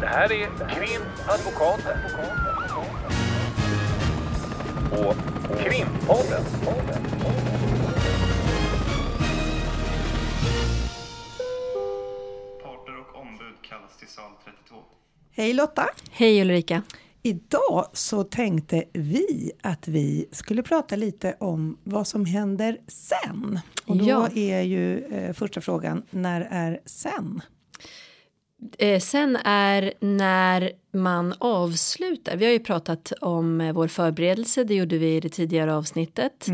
Det här är Krimadvokaten. Och Krimpodden. Parter och ombud kallas till sal 32. Hej Lotta! Hej Ulrika. Idag så tänkte vi att vi skulle prata lite om vad som händer sen. Och då Ja. är ju eh, första frågan, när är sen? Eh, sen är när man avslutar. Vi har ju pratat om eh, vår förberedelse, det gjorde vi i det tidigare avsnittet.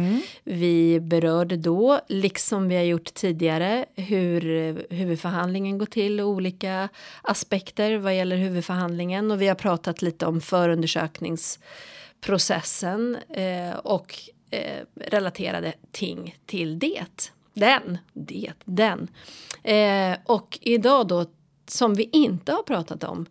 Vi berörde då, liksom vi har gjort tidigare, hur eh, huvudförhandlingen går till och olika aspekter vad gäller huvudförhandlingen. Och vi har pratat lite om förundersökningsprocessen eh, och eh, relaterade ting till det. Den, det, den. Eh, och idag då, som vi inte har pratat om,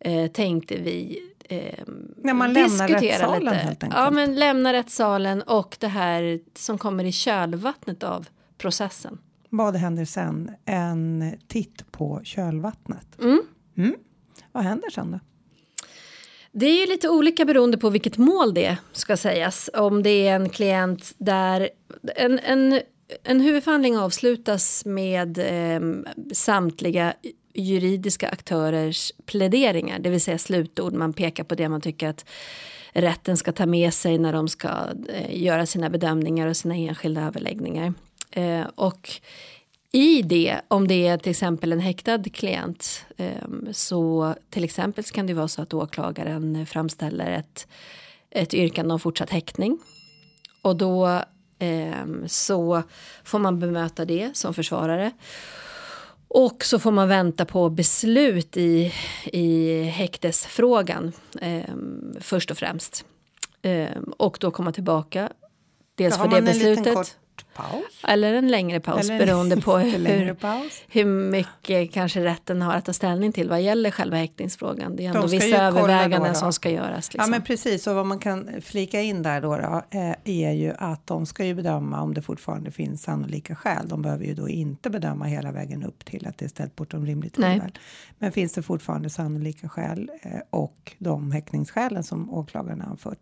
eh, tänkte vi eh, När man lämnar rättssalen, lite. helt enkelt. Ja, men lämna rättssalen och det här som kommer i kölvattnet av processen. Vad händer sen? En titt på kölvattnet. Mm. Mm. Vad händer sen då? Det är ju lite olika beroende på vilket mål det ska sägas. Om det är en klient där en, en, en huvudförhandling avslutas med eh, samtliga juridiska aktörers pläderingar, det vill säga slutord. Man pekar på det man tycker att rätten ska ta med sig när de ska eh, göra sina bedömningar och sina enskilda överläggningar. Eh, och i det, om det är till exempel en häktad klient, ehm, så till exempel så kan det vara så att åklagaren framställer ett, ett yrkande om fortsatt häktning. Och då ehm, så får man bemöta det som försvarare. Och så får man vänta på beslut i, i häktesfrågan eh, först och främst. Eh, och då komma tillbaka. Dels för det beslutet. Kort paus. Eller en längre paus en beroende på hur, paus. hur mycket kanske rätten har att ta ställning till vad gäller själva häktningsfrågan. Det är ändå vissa överväganden då då. som ska göras. Ja Liksom. men precis, och vad man kan flika in där då, då eh, är ju att de ska ju bedöma om det fortfarande finns sannolika skäl. De behöver ju då inte bedöma hela vägen upp till att det är ställt bortom rimligt tvivel. Men finns det fortfarande sannolika skäl eh, och de häktningsskälen som åklagaren har anfört.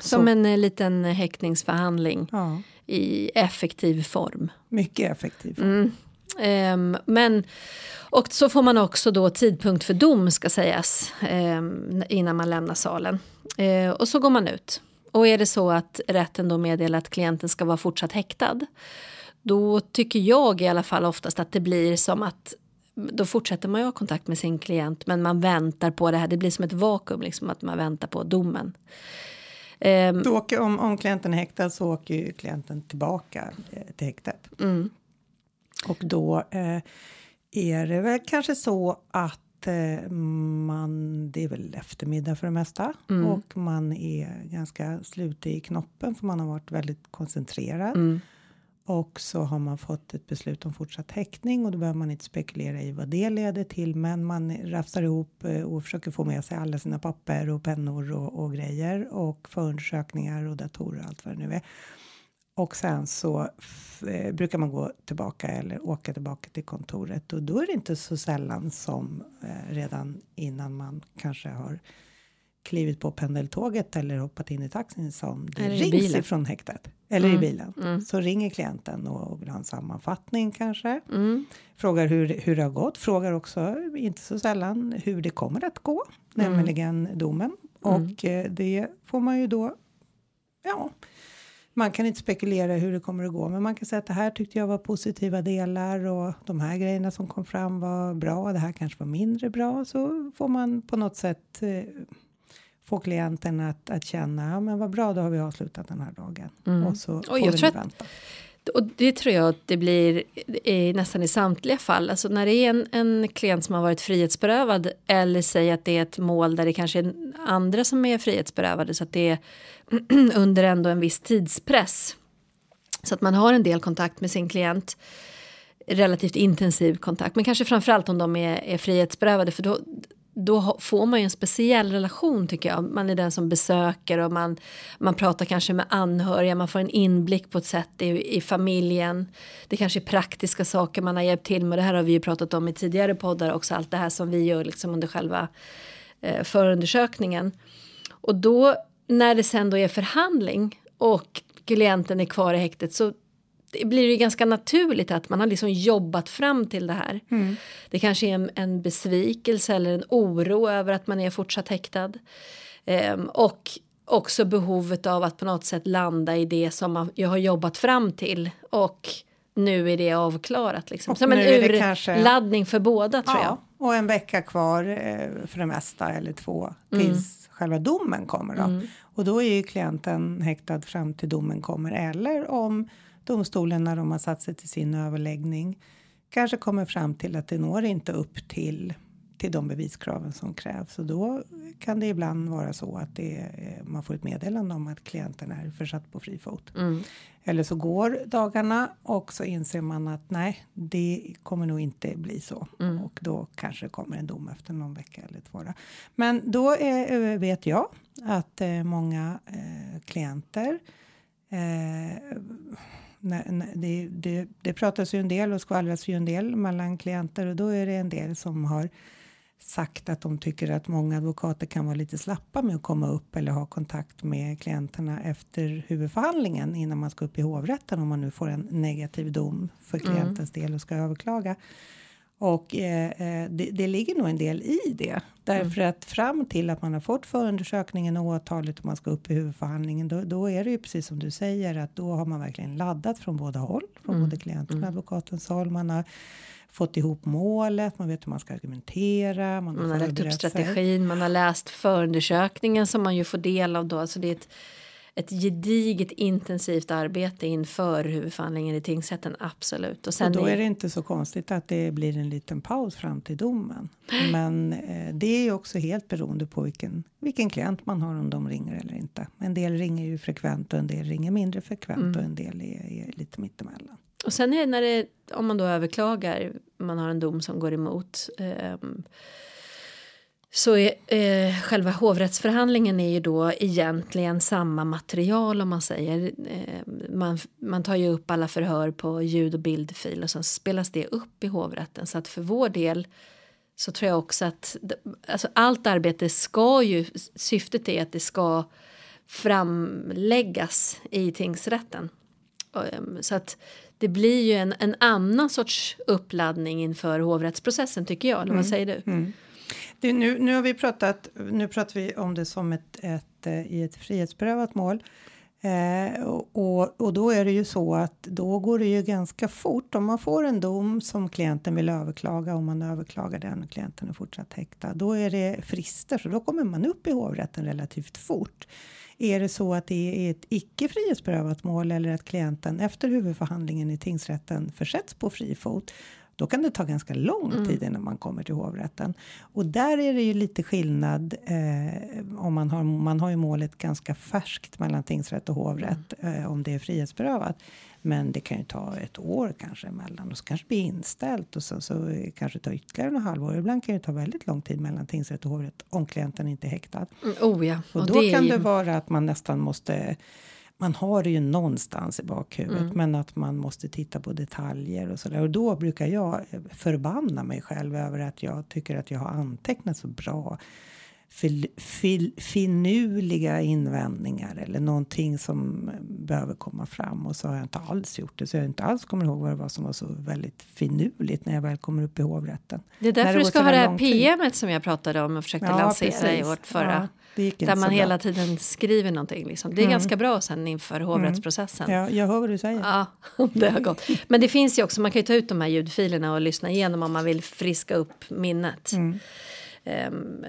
Som så- en eh, liten häktningsförhandling Ja, i effektiv form. mycket effektivt. Mm. Ehm, men, och så får man också då tidpunkt för dom ska sägas ehm, innan man lämnar salen. Eh, och så går man ut. Och är det så att rätten då meddelar att klienten ska vara fortsatt häktad. Då tycker jag i alla fall oftast att det blir som att då fortsätter man ju ha kontakt med sin klient men man väntar på det här. Det blir som ett vakuum, liksom att man väntar på domen. Ehm, Då åker, om, om klienten är häktad så åker ju klienten tillbaka eh, till häktet. mm, Och då eh, är det väl kanske så att eh, man, det är väl eftermiddag för det mesta Mm. och man är ganska slutig i knoppen för man har varit väldigt koncentrerad. mm, och så har man fått ett beslut om fortsatt häktning och då behöver man inte spekulera i vad det leder till. Men man rafsar ihop eh, och försöker få med sig alla sina papper och pennor och, och grejer och förundersökningar och datorer och allt vad det nu är. Och sen så eh, brukar man gå tillbaka eller åka tillbaka till kontoret och då är det inte så sällan som eh, redan innan man kanske har klivit på pendeltåget eller hoppat in i taxin som det Eller i rings bilen. ifrån häktet. Eller i Mm, bilen. mm. Så ringer klienten och vill ha en sammanfattning kanske. mm, Frågar hur, hur det har gått. Frågar också, inte så sällan, hur det kommer att gå. Mm. Nämligen domen. Och eh, det får man ju då, ja, man kan inte spekulera hur det kommer att gå, men man kan säga att det här tyckte jag var positiva delar och de här grejerna som kom fram var bra. Det här kanske var mindre bra. Så får man på något sätt eh, få klienten att, att känna, ja men vad bra, då har vi avslutat den här dagen. Mm. Och så Och får jag vi tror att- vänta. Och det tror jag att det blir i, nästan i samtliga fall. Alltså när det är en, en klient som har varit frihetsberövad eller säg att det är ett mål där det kanske är andra som är frihetsberövade så att det är under ändå en viss tidspress. Så att man har en del kontakt med sin klient. Relativt intensiv kontakt, men kanske framförallt om de är, är frihetsberövade för då då får man ju en speciell relation tycker jag. Man är den som besöker och man, man pratar kanske med anhöriga, man får en inblick på ett sätt i, i familjen. Det kanske är praktiska saker man har hjälpt till med. Det här har vi ju pratat om i tidigare poddar också, allt det här som vi gör liksom under själva eh, förundersökningen. Och då när det sen då är förhandling och klienten är kvar i häktet så det blir det ganska naturligt att man har liksom jobbat fram till det här. Mm. Det kanske är en, en, besvikelse eller en oro över att man är fortsatt häktad. Ehm, och också behovet av att på något sätt landa i det som man har jobbat fram till. Och nu är det avklarat. Liksom. Som en urladdning kanske... för båda tror ja, jag. Och en vecka kvar eh, för det mesta eller två tills mm. själva domen kommer. Då. Mm. Och då är ju klienten häktad fram till domen kommer. Eller om domstolen när de har satt sig till sin överläggning kanske kommer fram till att det når inte upp till till de beviskraven som krävs och då kan det ibland vara så att det, man får ett meddelande om att klienten är försatt på fri fot. Mm. Eller så går dagarna och så inser man att nej, det kommer nog inte bli så mm. och då kanske det kommer en dom efter någon vecka eller två. Men då är, vet jag att eh, många eh, klienter eh, det, det, det pratas ju en del och skvallras ju en del mellan klienter och då är det en del som har sagt att de tycker att många advokater kan vara lite slappa med att komma upp eller ha kontakt med klienterna efter huvudförhandlingen innan man ska upp i hovrätten om man nu får en negativ dom för mm. klientens mm. del och ska överklaga. Och eh, eh, det, det, ligger nog en del i det. Därför mm. att fram till att man har fått förundersökningen och åtalet och man ska upp i huvudförhandlingen då, då, är det ju precis som du säger att då har man verkligen laddat från båda håll. Från mm. både klienten och mm. advokatens håll. Man har fått ihop målet, man vet hur man ska argumentera. Man har, man har lagt upp strategin, man har läst förundersökningen som man ju får del av då. Alltså det är ett, ett gediget intensivt arbete inför huvudförhandlingen i tingsrätten, absolut. Och, och då är det inte så konstigt att det blir en liten paus fram till domen. Men eh, det är ju också helt beroende på vilken, vilken klient man har, om de ringer eller inte. En del ringer ju frekvent och en del ringer mindre frekvent mm. och en del är, är lite mittemellan. Och sen är det när det, om man då överklagar, man har en dom som går emot. Eh, så är, eh, själva hovrättsförhandlingen är ju då egentligen samma material om man säger. Eh, man, man tar ju upp alla förhör på ljud och bildfil och sen spelas det upp i hovrätten. Så att för vår del så tror jag också att alltså allt arbete ska ju, syftet är att det ska framläggas i tingsrätten. Ehm, så att det blir ju en, en annan sorts uppladdning inför hovrättsprocessen tycker jag. Eller vad mm. säger du? Mm. Det, nu, nu har vi pratat, nu pratar vi om det som ett, ett, eh, i ett frihetsberövat mål. Eh, och, och då är det ju så att då går det ju ganska fort om man får en dom som klienten vill överklaga om man överklagar den och klienten är fortsatt häktad. Då är det frister så då kommer man upp i hovrätten relativt fort. Är det så att det är ett icke frihetsberövat mål eller att klienten efter huvudförhandlingen i tingsrätten försätts på fri fot då kan det ta ganska lång mm. tid innan man kommer till hovrätten. Och där är det ju lite skillnad eh, om man har, man har ju målet ganska färskt mellan tingsrätt och hovrätt mm. eh, om det är frihetsberövat. Men det kan ju ta ett år kanske emellan och så kanske det blir inställt och sen så, så kanske det tar ytterligare några halvår. Ibland kan det ta väldigt lång tid mellan tingsrätt och hovrätt om klienten inte är häktad. Mm, oh ja. Och, och då kan det vara att man nästan måste man har det ju någonstans i bakhuvudet, mm. men att man måste titta på detaljer och så där. Och då brukar jag förbanna mig själv över att jag tycker att jag har antecknat så bra fil, fil, finurliga invändningar eller någonting som behöver komma fram och så har jag inte alls gjort det. Så jag inte alls kommer ihåg vad det var som var så väldigt finurligt när jag väl kommer upp i hovrätten. Det är därför du ska ha det här PMet som jag pratade om och försökte ja, lansera precis. i vårt förra. Ja, där man hela tiden skriver någonting. Liksom. Det är mm. ganska bra sen inför mm. hovrättsprocessen. Ja, jag hör vad du säger. Ja, det har gått. Men det finns ju också, man kan ju ta ut de här ljudfilerna och lyssna igenom om man vill friska upp minnet. Mm. Ehm,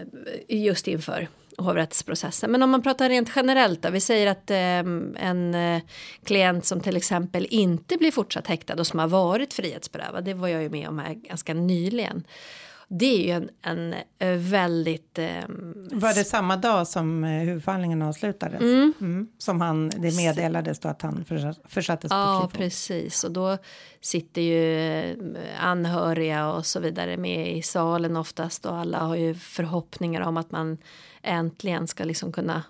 just inför hovrättsprocessen. Men om man pratar rent generellt då, vi säger att ehm, en eh, klient som till exempel inte blir fortsatt häktad och som har varit frihetsberövad, det var jag ju med om här ganska nyligen. Det är ju en, en eh, väldigt... Eh, Var det samma dag som eh, huvudförhandlingen avslutades? Mm. Mm. Som han, det meddelades då att han försa- försattes på Ja, fri fot? precis. Och då sitter ju eh, anhöriga och så vidare med i salen oftast och alla har ju förhoppningar om att man äntligen ska liksom kunna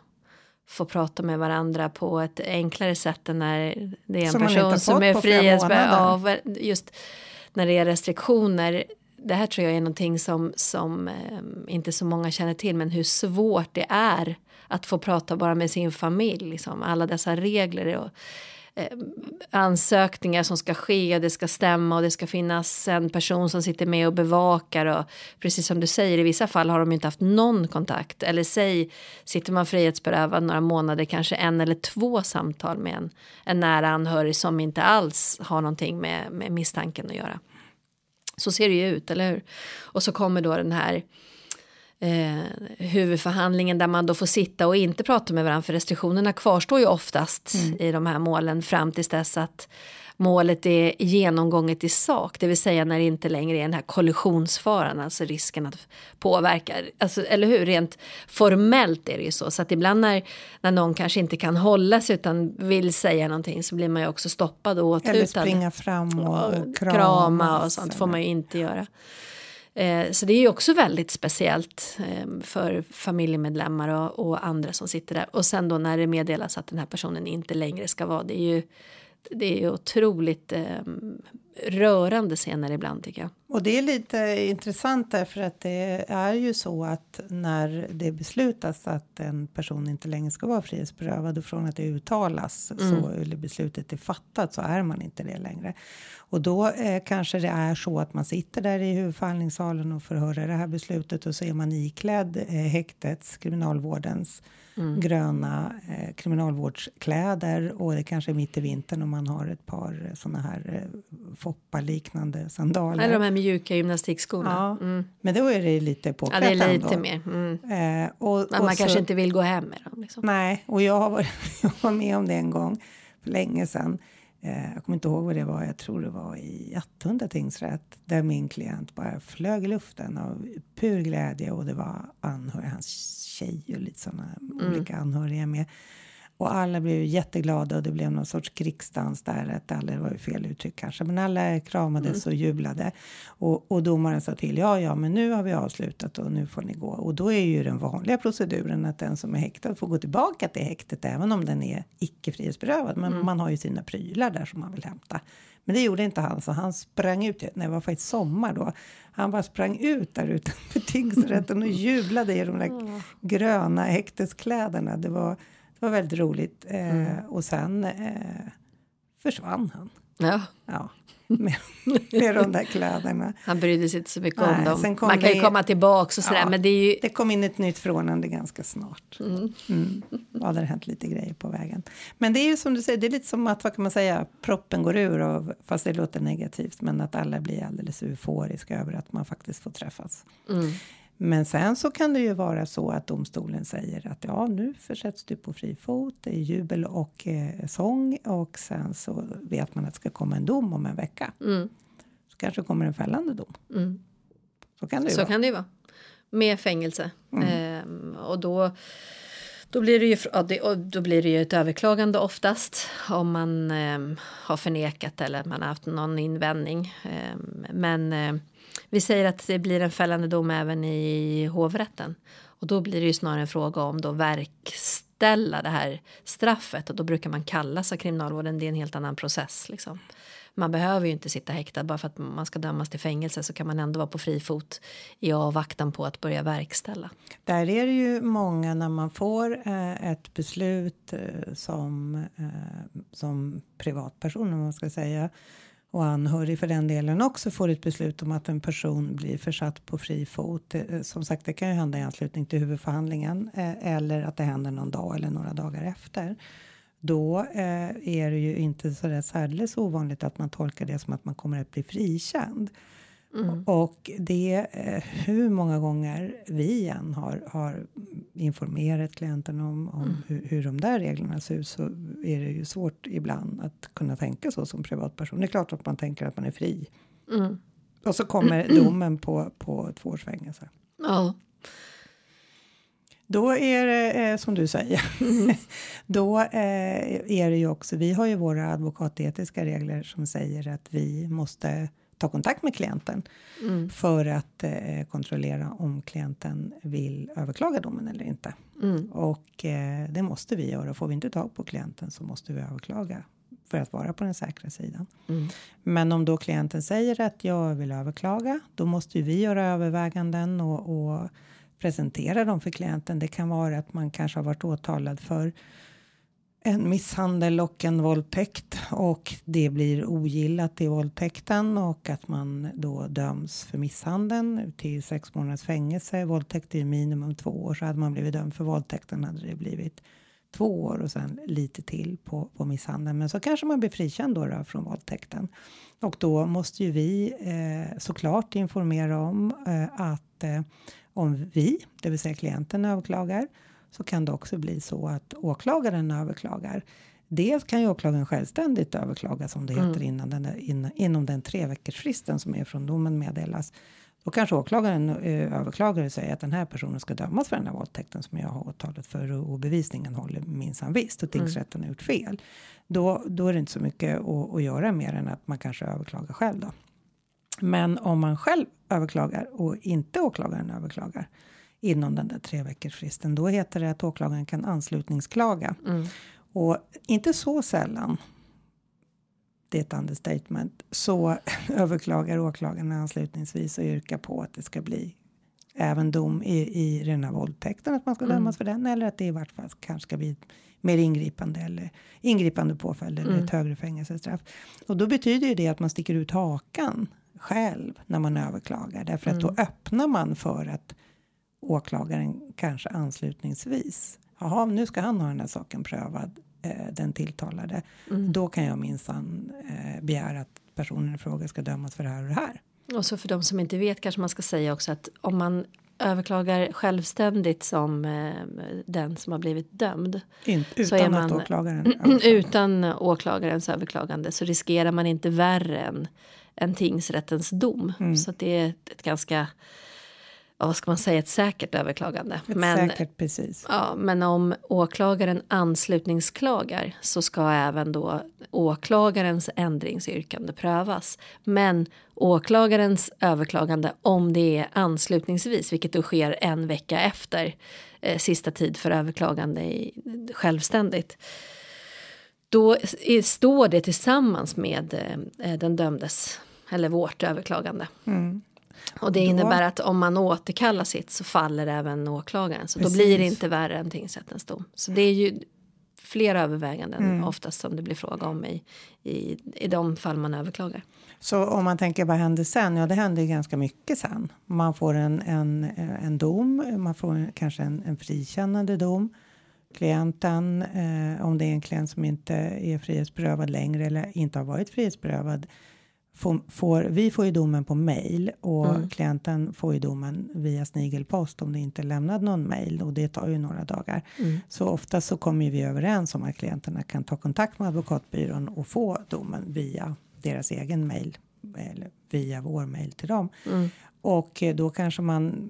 få prata med varandra på ett enklare sätt än när det är en Som person som är på frihetsberövad. Ja, just när det är restriktioner. Det här tror jag är någonting som, som eh, inte så många känner till, men hur svårt det är att få prata bara med sin familj. Liksom. Alla dessa regler och eh, ansökningar som ska ske, det ska stämma och det ska finnas en person som sitter med och bevakar och precis som du säger i vissa fall har de inte haft någon kontakt eller säg sitter man frihetsberövad några månader kanske en eller två samtal med en, en nära anhörig som inte alls har någonting med, med misstanken att göra. Så ser det ju ut, eller hur? Och så kommer då den här eh, huvudförhandlingen där man då får sitta och inte prata med varandra för restriktionerna kvarstår ju oftast i de här målen fram tills dess att målet är genomgånget i sak, det vill säga när det inte längre är den här kollisionsfaran, alltså risken att påverka, alltså, eller hur, rent formellt är det ju så, så att ibland när, när någon kanske inte kan hålla sig utan vill säga någonting så blir man ju också stoppad och åthutad. Eller springa fram och, och krama. krama och sånt får man ju inte göra. Eh, så det är ju också väldigt speciellt eh, för familjemedlemmar och andra som sitter där. Och sen då när det meddelas att den här personen inte längre ska vara, det är ju det är otroligt eh, rörande scener ibland tycker jag. Och det är lite intressant därför att det är ju så att när det beslutas att en person inte längre ska vara frihetsberövad och från att det uttalas så eller beslutet är fattat så är man inte det längre. Och då eh, kanske det är så att man sitter där i huvudförhandlingssalen och får höra det här beslutet och så är man iklädd eh, häktets, kriminalvårdens gröna eh, kriminalvårdskläder och det kanske är mitt i vintern och man har ett par eh, såna här eh, Foppa-liknande sandaler. Eller de här mjuka gymnastikskorna. Ja, Mm. men då är det lite Ja, påklätt det är lite ändå. mer. Mm. Eh, och, och man så, kanske inte vill gå hem med dem. Liksom. Nej, och jag, har varit, jag var med om det en gång för länge sedan. Eh, jag kommer inte ihåg vad det var, jag tror det var i Attunda tingsrätt där min klient bara flög i luften av pur glädje och det var anhöriga, hans tjej och lite sådana olika anhöriga med. Och alla blev jätteglada och det blev någon sorts krigsdans där. Att alla, det var ju fel uttryck kanske, men alla kramades och jublade. Och, och domaren sa till, ja, ja, men nu har vi avslutat och nu får ni gå. Och då är ju den vanliga proceduren att den som är häktad får gå tillbaka till häktet även om den är icke frihetsberövad. Men man har ju sina prylar där som man vill hämta. Men det gjorde inte han, så han sprang ut. Nej, det var faktiskt sommar då. Han bara sprang ut där utanför tingsrätten och jublade i de där gröna häkteskläderna. Det var, det var väldigt roligt. Eh, och sen eh, försvann han. Ja, Ja, med, med de där kläderna. han brydde sig inte så mycket Nej, om dem. Man kan ju komma tillbaks och sådär, Ja. men det är ju Det kom in ett nytt förordnande ganska snart. Mm. Då hade det hänt lite grejer på vägen. Men det är ju som du säger, det är lite som att, vad kan man säga, proppen går ur, och, fast det låter negativt, men att alla blir alldeles euforiska över att man faktiskt får träffas. Mm. Men sen så kan det ju vara så att domstolen säger att ja, nu försätts du på fri fot, det är jubel och eh, sång och sen så vet man att det ska komma en dom om en vecka. Mm. Så kanske kommer en fällande dom. Mm. Så kan det ju Så vara. kan det ju vara. Med fängelse. Mm. Ehm, och då, då, blir det ju, ja, det, då blir det ju ett överklagande oftast. Om man ehm, har förnekat eller man har haft någon invändning. Ehm, men ehm, vi säger att det blir en fällande dom även i hovrätten. Och då blir det ju snarare en fråga om då verkställa det här straffet. Och då brukar man kallas av kriminalvården. Det är en helt annan process liksom. Man behöver ju inte sitta häktad bara för att man ska dömas till fängelse så kan man ändå vara på fri fot i avvaktan på att börja verkställa. Där är det ju många när man får eh, ett beslut eh, som, eh, som privatperson, om man ska säga, och anhörig för den delen också får ett beslut om att en person blir försatt på fri fot. Eh, som sagt, det kan ju hända i anslutning till huvudförhandlingen eh, eller att det händer någon dag eller några dagar efter. Då eh, är det ju inte så där särdeles ovanligt att man tolkar det som att man kommer att bli frikänd. Och det, eh, hur många gånger vi än har, har informerat klienten om, om hur, hur de där reglerna ser ut så är det ju svårt ibland att kunna tänka så som privatperson. Det är klart att man tänker att man är fri. Mm. Och så kommer domen på, på två års fängelse. Ja. Då är det eh, som du säger. Då eh, är det ju också. Vi har ju våra advokatetiska regler som säger att vi måste ta kontakt med klienten Mm. för att eh, kontrollera om klienten vill överklaga domen eller inte. Mm. Och eh, det måste vi göra. Får vi inte tag på klienten så måste vi överklaga för att vara på den säkra sidan. Mm. Men om då klienten säger att jag vill överklaga, då måste ju vi göra överväganden och, och presentera dem för klienten. Det kan vara att man kanske har varit åtalad för en misshandel och en våldtäkt och det blir ogillat i våldtäkten och att man då döms för misshandeln till sex månaders fängelse. Våldtäkt är minimum två år så hade man blivit dömd för våldtäkten hade det blivit två år och sen lite till på, på misshandeln. Men så kanske man blir frikänd då, då från våldtäkten. Och då måste ju vi eh, såklart informera om eh, att eh, om vi, det vill säga klienten, överklagar så kan det också bli så att åklagaren överklagar. Dels kan ju åklagaren självständigt överklaga som det heter innan den, in, inom den tre veckors fristen som är från domen meddelas. Då kanske åklagaren eh, överklagar och säger att den här personen ska dömas för den här våldtäkten som jag har åtalat för och, och bevisningen håller minsann visst och tingsrätten har gjort fel. Då, då är det inte så mycket att, att göra mer än att man kanske överklagar själv då. Men om man själv överklagar och inte åklagaren överklagar inom den där tre veckors fristen, då heter det att åklagaren kan anslutningsklaga. Mm. Och inte så sällan, det är ett understatement, så överklagar åklagaren anslutningsvis och yrkar på att det ska bli även dom i, i här våldtäkten, att man ska dömas för den, eller att det i vart fall kanske ska bli mer ingripande eller ingripande påföljd eller ett högre fängelsestraff. Och då betyder ju det att man sticker ut hakan själv när man överklagar, därför att då öppnar man för att åklagaren kanske anslutningsvis. Jaha, nu ska han ha den här saken prövad, eh, den tilltalade. Då kan jag minsann eh, begära att personen i fråga ska dömas för det här och det här. Och så för de som inte vet kanske man ska säga också att om man överklagar självständigt som eh, den som har blivit dömd In, Så utan är att man- åklagaren utan åklagarens överklagande så riskerar man inte värre än, än tingsrättens dom. Mm. Så det är ett, ganska, vad ska man säga, ett säkert överklagande. Ett Men, säkert precis. ja, men om åklagaren anslutningsklagar så ska även då åklagarens ändringsyrkande prövas. Men åklagarens överklagande om det är anslutningsvis, vilket då sker en vecka efter eh, sista tid för överklagande i, självständigt. Då står det tillsammans med eh, den dömdes, eller vårt överklagande. Mm. Och det Då- innebär att om man återkallar sitt så faller även åklagaren. Så Precis. då blir det inte värre än tingsrättens dom. Så det är ju flera överväganden Mm. oftast som det blir fråga om i, i, i de fall man överklagar. Så om man tänker vad händer sen? Ja, det händer ju ganska mycket sen. Man får en, en, en dom, man får kanske en, en frikännande dom. Klienten, eh, om det är en klient som inte är frihetsberövad längre eller inte har varit frihetsberövad, får, får, vi får ju domen på mail och Mm. klienten får ju domen via snigelpost om det inte är lämnad någon mail och det tar ju några dagar. Mm. Så ofta så kommer vi överens om att klienterna kan ta kontakt med advokatbyrån och få domen via deras egen mail eller via vår mail till dem. Mm. Och då kanske man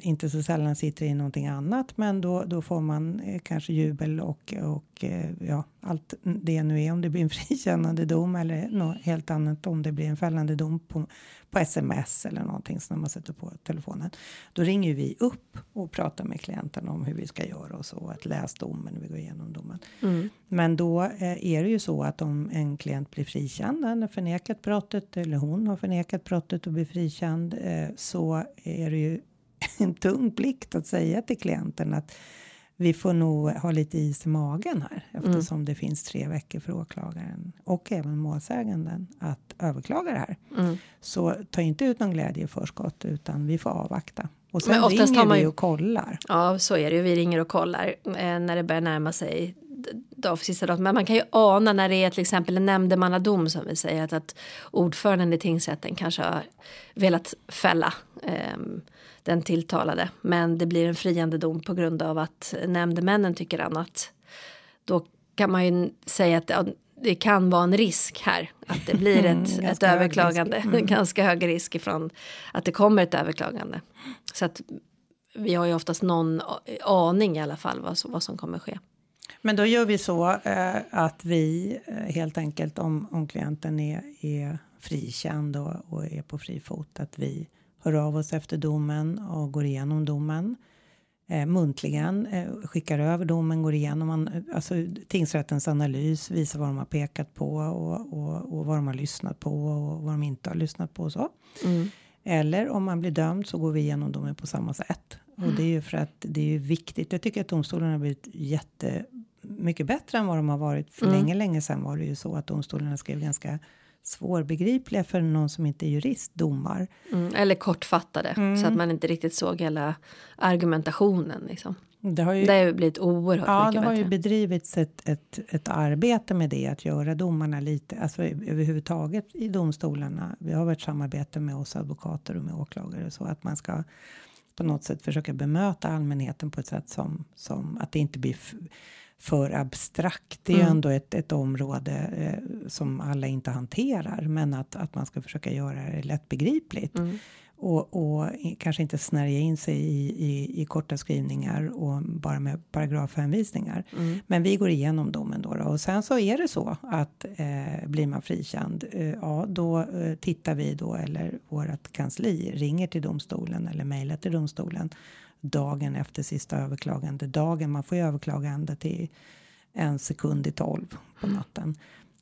inte så sällan sitter i någonting annat, men då, då får man eh, kanske jubel och, och eh, ja, allt det nu är om det blir en frikännande dom eller något helt annat om det blir en fällande dom på, på sms eller någonting som man sätter på telefonen. Då ringer vi upp och pratar med klienten om hur vi ska göra och så, att läs domen, vi går igenom domen. Mm. Men då eh, är det ju så att om en klient blir frikänd, han har förnekat brottet eller hon har förnekat brottet och blir frikänd eh, så är det ju en tung plikt att säga till klienten att vi får nog ha lite is i magen här eftersom det finns tre veckor för åklagaren och även målsäganden att överklaga det här. Mm. Så ta inte ut någon glädje i förskott utan vi får avvakta. Och Men sen oftast ringer man vi ju- och kollar. Ja, så är det ju. Vi ringer och kollar eh, när det börjar närma sig dag för sista dagen. Men man kan ju ana när det är till exempel en nämndemannadom som vi säger att, att ordföranden i tingsrätten kanske har velat fälla ehm, den tilltalade. Men det blir en friande dom på grund av att nämndemännen tycker annat. Då kan man ju säga att ja, det kan vara en risk här att det blir ett, ett Ganska hög överklagande. risk. Mm. Ganska hög risk ifrån att det kommer ett överklagande. Så att vi har ju oftast någon aning i alla fall vad, vad som kommer ske. Men då gör vi så eh, att vi eh, helt enkelt om, om klienten är, är frikänd och, och är på fri fot att vi hör av oss efter domen och går igenom domen eh, muntligen, eh, skickar över domen, går igenom man, alltså, tingsrättens analys, visar vad de har pekat på och, och, och vad de har lyssnat på och vad de inte har lyssnat på och så. Eller om man blir dömd så går vi igenom domen på samma sätt. Och det är ju för att det är ju viktigt. Jag tycker att domstolarna har blivit jätte mycket bättre än vad de har varit. För länge, länge sedan var det ju så att domstolarna skrev ganska svårbegripliga för någon som inte är jurist domar. Mm, eller kortfattade Mm. så att man inte riktigt såg hela argumentationen. Liksom. Det har ju, Det har ju blivit oerhört ja, det mycket har ju bättre. bedrivits ett, ett, ett arbete med det, att göra domarna lite, alltså överhuvudtaget i domstolarna. Vi har varit samarbete med oss advokater och med åklagare så att man ska på något sätt försöka bemöta allmänheten på ett sätt som, som att det inte blir för abstrakt. Det är Mm. ändå ett, ett område eh, som alla inte hanterar, men att, att man ska försöka göra det lättbegripligt. Mm. Och, och kanske inte snärja in sig i, i, i korta skrivningar och bara med paragrafhänvisningar. Mm. Men vi går igenom domen då, då och sen så är det så att eh, blir man frikänd, eh, ja då eh, tittar vi då eller vårt kansli ringer till domstolen eller mejlar till domstolen dagen efter sista överklagande dagen. Man får ju överklagande till en sekund i tolv på natten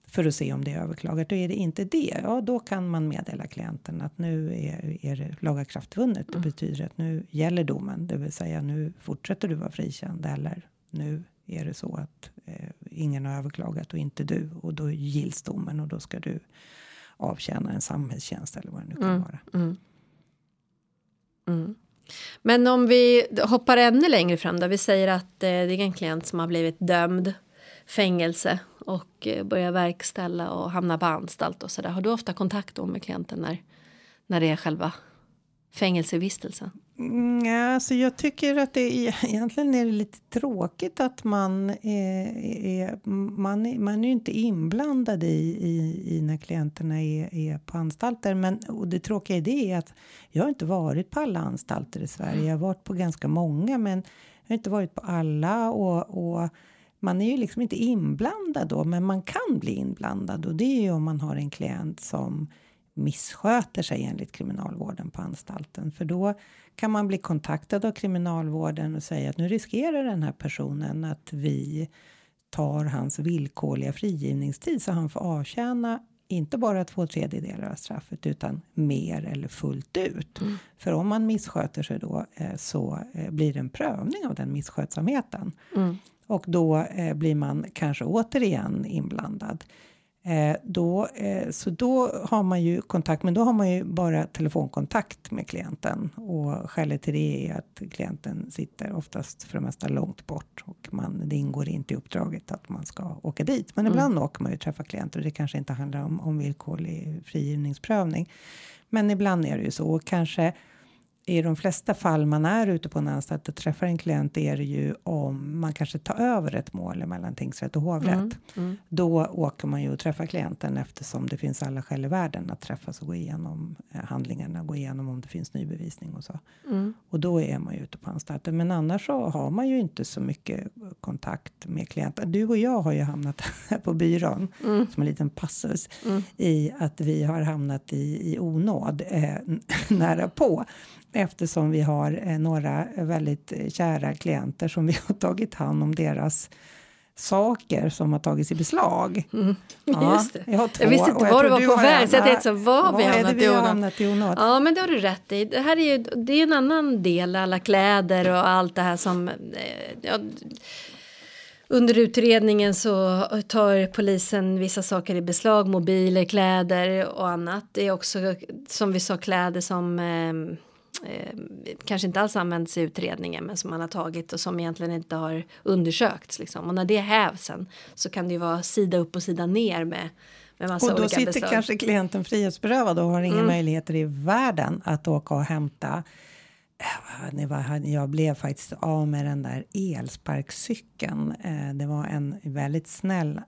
för att se om det är överklagat. Och är det inte det, ja då kan man meddela klienten att nu är, är det lagakraftvunnet. Det betyder att nu gäller domen, det vill säga nu fortsätter du vara frikänd eller nu är det så att eh, ingen har överklagat och inte du och då gills domen och då ska du avtjäna en samhällstjänst eller vad det nu kan Mm. vara. Mm. Mm. Men om vi hoppar ännu längre fram då, vi säger att eh, det är en klient som har blivit dömd fängelse och eh, börjar verkställa och hamnar på anstalt och sådär. Har du ofta kontakt då med klienten när, när det är själva fängelsevistelsen? Mm, alltså jag tycker att det är, egentligen är det lite tråkigt att man är, är, man är, man är ju inte inblandad i, i, i när klienterna är, är på anstalter. Men och det tråkiga i det är att jag har inte varit på alla anstalter i Sverige. Jag har varit på ganska många, men jag har inte varit på alla och, och man är ju liksom inte inblandad då, men man kan bli inblandad och det är ju om man har en klient som missköter sig enligt kriminalvården på anstalten. För då kan man bli kontaktad av kriminalvården och säga att nu riskerar den här personen att vi tar hans villkorliga frigivningstid så han får avtjäna inte bara två tredjedelar av straffet utan mer eller fullt ut. För om man missköter sig då eh, så eh, blir det en prövning av den misskötsamheten. Och då eh, blir man kanske återigen inblandad. Eh, då, eh, så då har man ju kontakt, men då har man ju bara telefonkontakt med klienten. Och skälet till det är att klienten sitter oftast för det mesta långt bort och man, det ingår inte i uppdraget att man ska åka dit. Men ibland åker man ju och träffar klienter och det kanske inte handlar om, om villkorlig frigivningsprövning. Men ibland är det ju så. Och kanske i de flesta fall man är ute på en anstalt och träffar en klient är det ju om man kanske tar över ett mål mellan tingsrätt och hovrätt. Då åker man ju och träffar klienten eftersom det finns alla skäl i världen att träffas och gå igenom eh, handlingarna, gå igenom om det finns ny bevisning och så. Och då är man ju ute på anstalten. Men annars så har man ju inte så mycket kontakt med klienten. Du och jag har ju hamnat här på byrån som en liten passus i att vi har hamnat i, i onåd eh, nära på eftersom vi har eh, några väldigt eh, kära klienter som vi har tagit hand om deras saker som har tagits i beslag. Ja, Just det. Jag, har två, Jag visste inte var du var på väg, så jag tänkte så, var har vi Var det hamnat i vi hamnat i onåd? Ja, men det har du rätt i. Det här är ju det är en annan del, alla kläder och allt det här som... eh, Ja, under utredningen så tar polisen vissa saker i beslag, mobiler, kläder och annat. Det är också, som vi sa, kläder som eh, eh, kanske inte alls används i utredningen men som man har tagit och som egentligen inte har undersökts. Liksom. Och när det hävs sen så kan det ju vara sida upp och sida ner med, Och då sitter beslag. kanske klienten frihetsberövad och har inga Mm. möjligheter i världen att åka och hämta. Eh, Jag blev faktiskt av med den där elsparkcykeln. Eh, Det var en väldigt snäll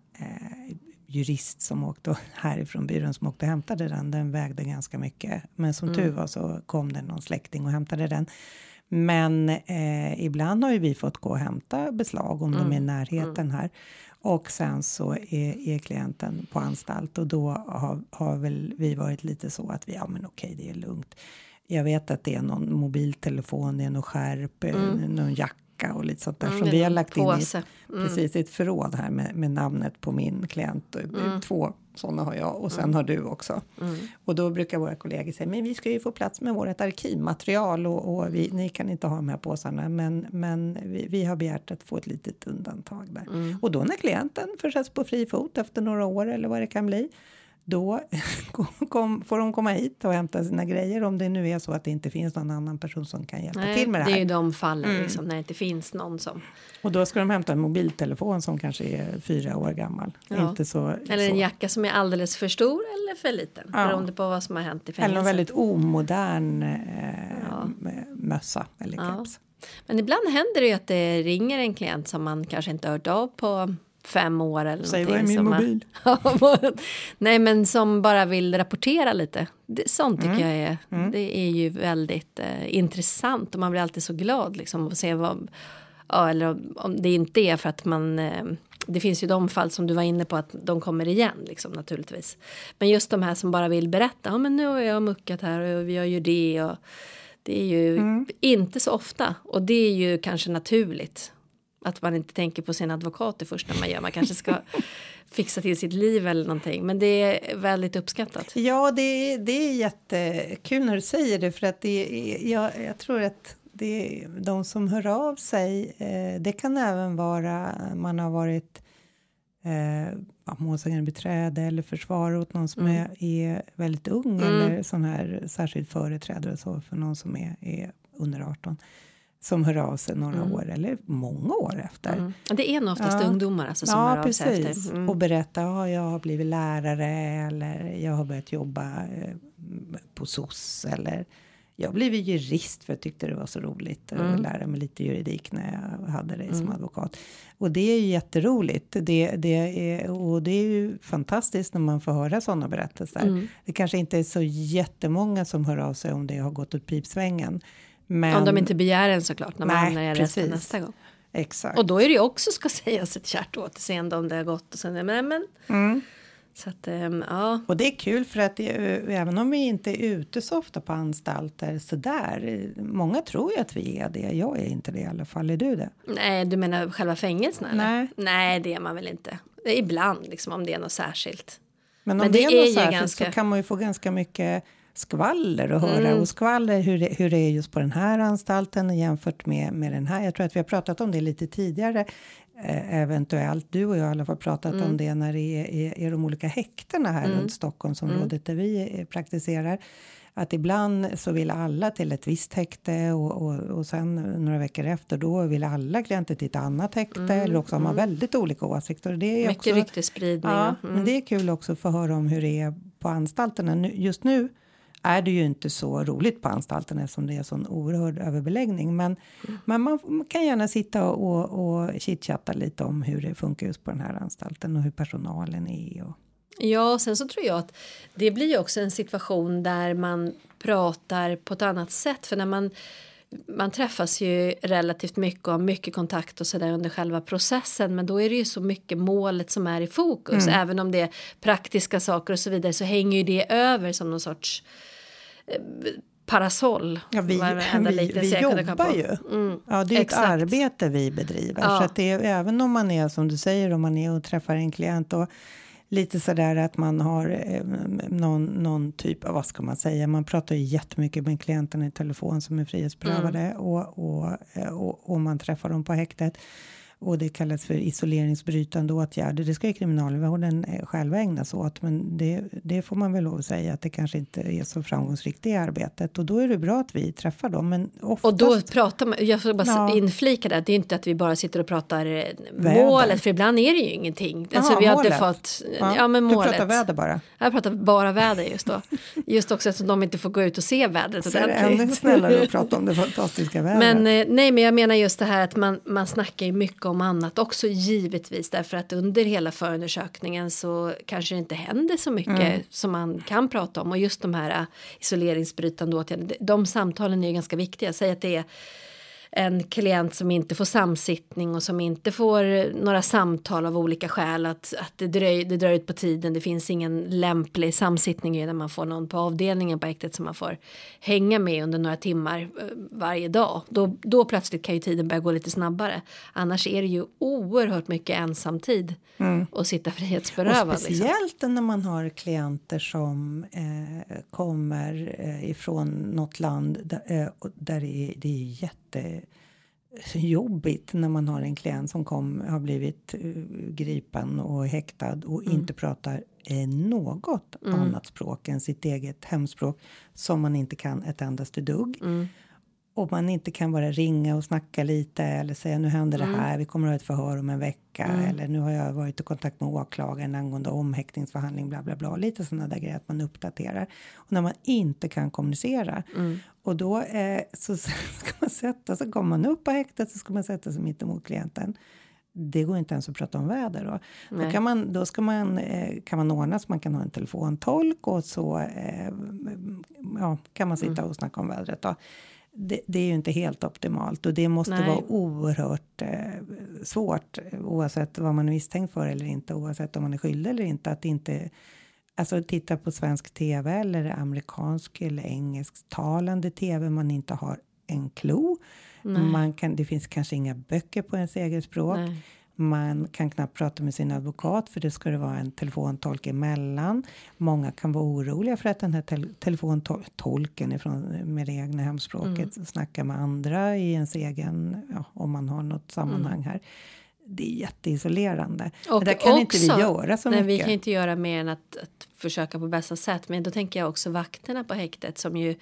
jurist som åkte härifrån byrån som åkte och hämtade den. Den vägde ganska mycket. Men som tur var så kom det någon släkting och hämtade den. Men eh, ibland har ju vi fått gå och hämta beslag om de är i närheten här. Och sen så är, är klienten på anstalt och då har, har väl vi varit lite så att vi, ja men okej det är lugnt. Jag vet att det är någon mobiltelefon, det är någon skärp, mm. någon jacka och lite sånt där Mm, som vi har lagt in i påse. Mm. precis, i ett förråd här med, med namnet på min klient. Mm. Två sådana har jag och sen har du också. Och då brukar våra kollegor säga, men vi ska ju få plats med vårt arkivmaterial och, och vi, ni kan inte ha de här påsarna, men, men vi, vi har begärt att få ett litet undantag där. Mm. Och då när klienten försätts på fri fot efter några år eller vad det kan bli, då kom, får de komma hit och hämta sina grejer om det nu är så att det inte finns någon annan person som kan hjälpa Nej, till med det det här. är ju de fallen Mm. liksom, när det inte finns någon som... Och då ska de hämta en mobiltelefon som kanske är fyra år gammal. Ja. Inte så, Eller en jacka som är alldeles för stor eller för liten. Ja. Beroende på vad som har hänt i Eller fängelset. en väldigt omodern eh, Ja. mössa eller keps. Men ibland händer det ju att det ringer en klient som man kanske inte hört av på fem år eller Säg vad är min mobil? Nej men som bara vill rapportera lite. Det, sånt tycker Mm. jag är, det är ju väldigt eh, intressant och man blir alltid så glad liksom att se vad, ja, eller om det inte är för att man eh, det finns ju de fall som du var inne på att de kommer igen liksom naturligtvis. Men just de här som bara vill berätta, ja men nu har jag muckat här och jag gör det och det är ju Mm. inte så ofta och det är ju kanske naturligt. Att man inte tänker på sin advokat det första man gör. Man kanske ska fixa till sitt liv eller någonting. Men det är väldigt uppskattat. Ja, det, det är jättekul när du säger det för att det, är- jag, jag tror att det, de som hör av sig, eh, det kan även vara man har varit eh, målsägandebiträde eller försvarare åt någon som är, är väldigt ung Mm. eller sån här särskild företrädare så för någon som är, är under 18 som hör av sig några år eller många år efter. Mm. Det är nog oftast Ja. ungdomar alltså, som ja, hör av sig precis. efter. Mm. Och berätta, ja, jag har blivit lärare eller jag har börjat jobba eh, på SOS eller jag blivit jurist för jag tyckte det var så roligt Mm. att lära mig lite juridik när jag hade det som advokat. Och det är ju jätteroligt. Det, det är, och det är ju fantastiskt när man får höra sådana berättelser. Mm. Det kanske inte är så jättemånga som hör av sig om det har gått åt pipsvängen. Men, Om de inte begär en såklart när man Nej, hamnar i arresten nästa gång. Exakt. Och då är det ju också ska sägas ett kärt återseende om det har gått och sen, men, men. Mm. Så att ehm, ja. Och det är kul för att det, även om vi inte är ute så ofta på anstalter så där. Många tror ju att vi är det. Jag är inte det i alla fall. Är du det? Nej, du menar själva fängelserna? eller? Nej. Nej, det är man väl inte. Ibland liksom om det är något särskilt. Men om Men det, det är något särskilt ganska- så kan man ju få ganska mycket skvaller och höra. Mm. Och skvaller hur det, hur det är just på den här anstalten jämfört med, med den här. Jag tror att vi har pratat om det lite tidigare. Eh, eventuellt, du och jag har i alla fall pratat Mm. om det när det är, är, är de olika häktena här runt Stockholmsområdet där vi eh, praktiserar. Att ibland så vill alla till ett visst häkte och, och, och sen några veckor efter då vill alla klienter till ett annat häkte. Eller också har man väldigt olika åsikter. Det är Mm, Mycket ryktesspridning. Ja, och- mm. men det är kul också att få höra om hur det är på anstalterna. Nu, just nu är det ju inte så roligt på anstalterna eftersom det är sån oerhörd överbeläggning. Men, Mm. men man, man kan gärna sitta och, och chitchatta lite om hur det funkar just på den här anstalten och hur personalen är. Och, Ja, och sen så tror jag att det blir också en situation där man pratar på ett annat sätt. För när man, man träffas ju relativt mycket och har mycket kontakt och sådär under själva processen. Men då är det ju så mycket målet som är i fokus. Mm. Även om det är praktiska saker och så vidare så hänger ju det över som någon sorts eh, parasoll. ja, vi vi, vi jobbar ju. Mm. Ja, det är exakt. ett arbete vi bedriver. Ja. Så att det är, även om man är som du säger, om man är och träffar en klient och lite sådär att man har eh, någon, någon typ av, vad ska man säga, man pratar ju jättemycket med klienterna i telefon som är frihetsberövade Mm. och, och, eh, och, och man träffar dem på häktet. Och det kallas för isoleringsbrytande åtgärder. Det ska ju kriminalvården eh, själva ägna sig åt. Men det, det får man väl lov att säga att det kanske inte är så framgångsrikt i arbetet. Och då är det bra att vi träffar dem. Men oftast, Och då pratar man, jag får bara Ja. inflika det, det är inte att vi bara sitter och pratar eh, Väder. målet, för ibland är det ju ingenting. alltså, vi har inte fått, ja, men Du målet. pratar väder bara. Jag pratar bara väder just då. Just också eftersom de inte får gå ut och se vädret Så är det ännu snällare att prata om det fantastiska vädret. Men eh, nej, men jag menar just det här att man, man snackar ju mycket om om annat också givetvis därför att under hela förundersökningen så kanske det inte händer så mycket Mm. som man kan prata om och just de här isoleringsbrytande åtgärderna, de, de samtalen är ju ganska viktiga. Säg att det är en klient som inte får samsittning och som inte får några samtal av olika skäl att, att det, dröj, det drar ut på tiden, det finns ingen lämplig samsittning när man får någon på avdelningen på häktet som man får hänga med under några timmar eh, varje dag. Då, då plötsligt kan ju tiden börja gå lite snabbare. Annars är det ju oerhört mycket ensamtid att sitta Och frihetsberövad. Liksom. speciellt när man har klienter som eh, kommer eh, ifrån något land där, eh, och där det är, det är jättejobbigt när man har en klient som kom, har blivit eh, gripen och häktad och inte pratar eh, något annat språk än sitt eget hemspråk som man inte kan ett endaste dugg. Och man inte kan bara ringa och snacka lite eller säga nu händer det här, vi kommer att ha ett förhör om en vecka eller nu har jag varit i kontakt med åklagaren angående omhäktningsförhandling bla bla bla. Lite sådana där grejer att man uppdaterar. Och när man inte kan kommunicera och då eh, så ska man sätta sig, kommer man upp på häktet så ska man sätta sig mitt emot klienten. Det går inte ens att prata om väder då. Då, kan man, då ska man, eh, kan man ordna så man kan ha en telefontolk och så eh, ja, kan man sitta och snacka om vädret då. Det, det är ju inte helt optimalt och det måste Nej. vara oerhört eh, svårt oavsett vad man är misstänkt för eller inte oavsett om man är skyldig eller inte att inte Alltså titta på svensk tv eller amerikansk eller engelsktalande tv man inte har en klo. Man kan, det finns kanske inga böcker på ens eget språk. Nej. Man kan knappt prata med sin advokat för det ska det vara en telefontolk emellan. Många kan vara oroliga för att den här tel- telefontolken ifrån, med det egna hemspråket snackar med andra i ens egen, ja, om man har något sammanhang här. Det är jätteisolerande. Men där kan inte vi göra så nej, mycket. Vi kan inte göra mer än att, att försöka på bästa sätt. Men då tänker jag också vakterna på häktet som ju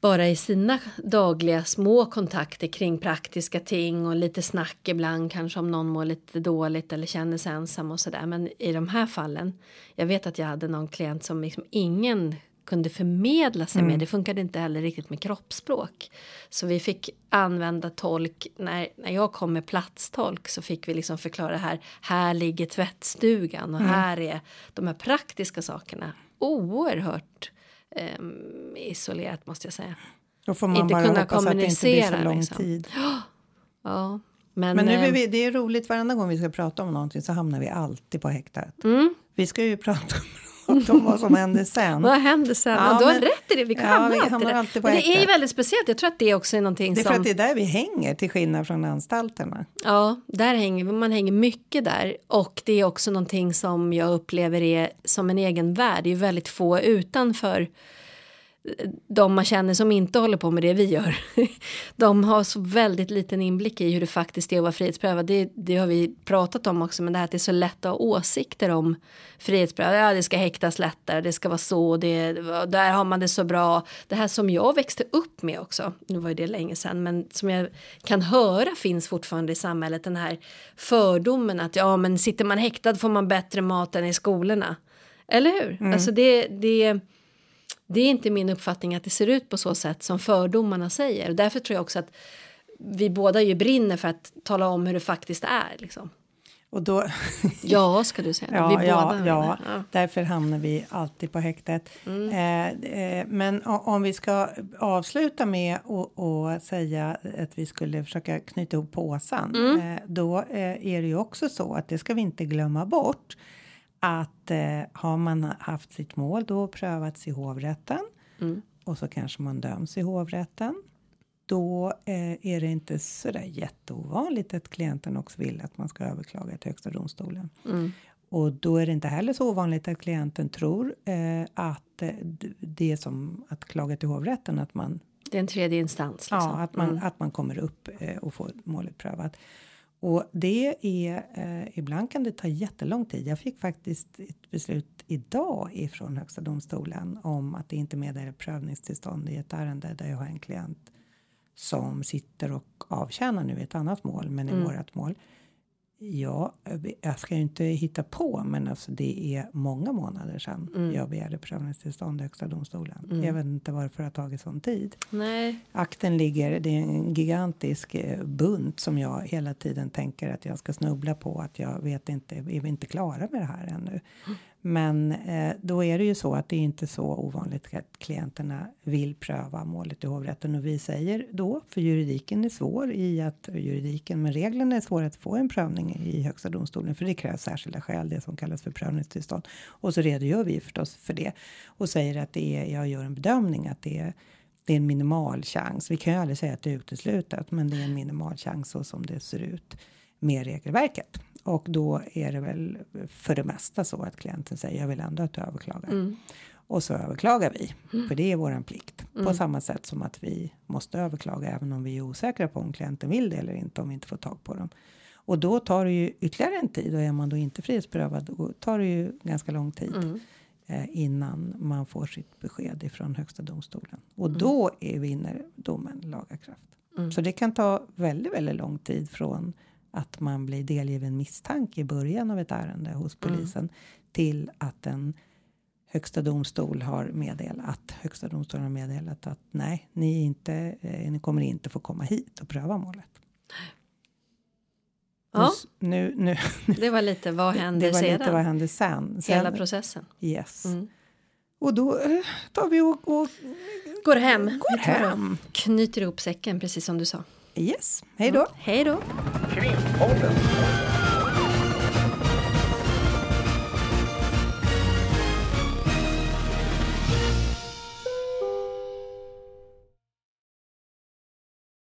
bara i sina dagliga små kontakter kring praktiska ting och lite snack ibland kanske om någon mår lite dåligt eller känner sig ensam och sådär. Men i de här fallen, jag vet att jag hade någon klient som liksom ingen kunde förmedla sig med. Det funkade inte heller riktigt med kroppsspråk. Så vi fick använda tolk. När, när jag kom med platstolk så fick vi liksom förklara här. Här ligger tvättstugan och här är de här praktiska sakerna. Oerhört ehm, isolerat måste jag säga. Då får man inte bara kunna hoppas att det inte blir så kommunicera, lång liksom. tid. Ja, men, Men nu är ehm, vi, det är roligt varenda gång vi ska prata om någonting så hamnar vi alltid på häktet. Mm. Vi ska ju prata om vad som händer sen. Vad händer sen? Ja, du har men- rätt i det, vi Ja, hamnar, vi alltid, där. Men det är ju väldigt speciellt. Jag tror att det är också är någonting Det är som... för att det är där vi hänger till skillnad från anstalterna. Ja, där hänger man hänger mycket där och det är också någonting som jag upplever är som en egen värld. Det är ju väldigt få utanför de man känner som inte håller på med det vi gör. De har så väldigt liten inblick i hur det faktiskt är att vara frihetsberövad. Det, det har vi pratat om också, men det här att det är så lätt att ha åsikter om frihetsberövad. Ja, det ska häktas lättare, det ska vara så, det, där har man det så bra. Det här som jag växte upp med också, nu var ju det länge sedan, men som jag kan höra finns fortfarande i samhället, den här fördomen att ja, men sitter man häktad får man bättre mat än i skolorna. Eller hur? Alltså det, det, det är inte min uppfattning att det ser ut på så sätt som fördomarna säger. Och därför tror jag också att vi båda ju brinner för att tala om hur det faktiskt är. Liksom. Och då, Ja, ska du säga. ja, vi båda ja, ja, ja. därför hamnar vi alltid på häktet. Mm. Eh, eh, men om vi ska avsluta med att säga att vi skulle försöka knyta ihop påsen. Mm. Eh, då eh, är det ju också så att det ska vi inte glömma bort. Att eh, har man haft sitt mål då prövats i hovrätten Mm. och så kanske man döms i hovrätten. Då eh, är det inte så där jätteovanligt att klienten också vill att man ska överklaga till Högsta domstolen. Mm. Och då är det inte heller så ovanligt att klienten tror eh, att eh, det är som att klaga till hovrätten att man, Det är en tredje instans. Liksom. ja, att man, Mm. att man kommer upp eh, och får målet prövat. Och det är eh, ibland kan det ta jättelång tid. Jag fick faktiskt ett beslut idag ifrån Högsta domstolen om att det inte meddelar prövningstillstånd i ett ärende där jag har en klient som sitter och avtjänar nu ett annat mål, men i Mm. vårat mål. Ja, jag ska ju inte hitta på, men alltså det är många månader sedan Mm. jag begärde prövningstillstånd i Högsta domstolen. Jag vet inte varför det har tagit sån tid. Nej. Akten ligger, det är en gigantisk eh, bunt som jag hela tiden tänker att jag ska snubbla på. Att jag vet inte, är vi inte klara med det här ännu? Men eh, då är det ju så att det är inte så ovanligt att klienterna vill pröva målet i hovrätten och vi säger då, för juridiken är svår i att juridiken, men reglerna är svåra att få en prövning i Högsta domstolen för det krävs särskilda skäl, det som kallas för prövningstillstånd. Och så redogör vi förstås för det och säger att det är, jag gör en bedömning att det är det är en minimal chans. Vi kan ju aldrig säga att det är uteslutet, men det är en minimal chans så som det ser ut med regelverket. Och då är det väl för det mesta så att klienten säger jag vill ändå att du överklagar. Och så överklagar vi, för det är våran plikt. På samma sätt som att vi måste överklaga även om vi är osäkra på om klienten vill det eller inte om vi inte får tag på dem. Och då tar det ju ytterligare en tid och är man då inte frihetsberövad då tar det ju ganska lång tid eh, innan man får sitt besked ifrån Högsta domstolen. Och då är vinner domen laga kraft. Så det kan ta väldigt, väldigt lång tid från att man blir delgiven misstanke i början av ett ärende hos polisen till att en Högsta domstol har meddelat att Högsta domstolen har meddelat att nej, ni, inte, eh, ni kommer inte få komma hit och pröva målet. Ja, s- Nu, nu, det var lite vad hände det var sedan? lite vad hände sen. sen Hela processen. Yes. Mm. Och då eh, tar vi och, och Går hem. går hem. Knyter ihop säcken precis som du sa. Yes, hej då. Hej då.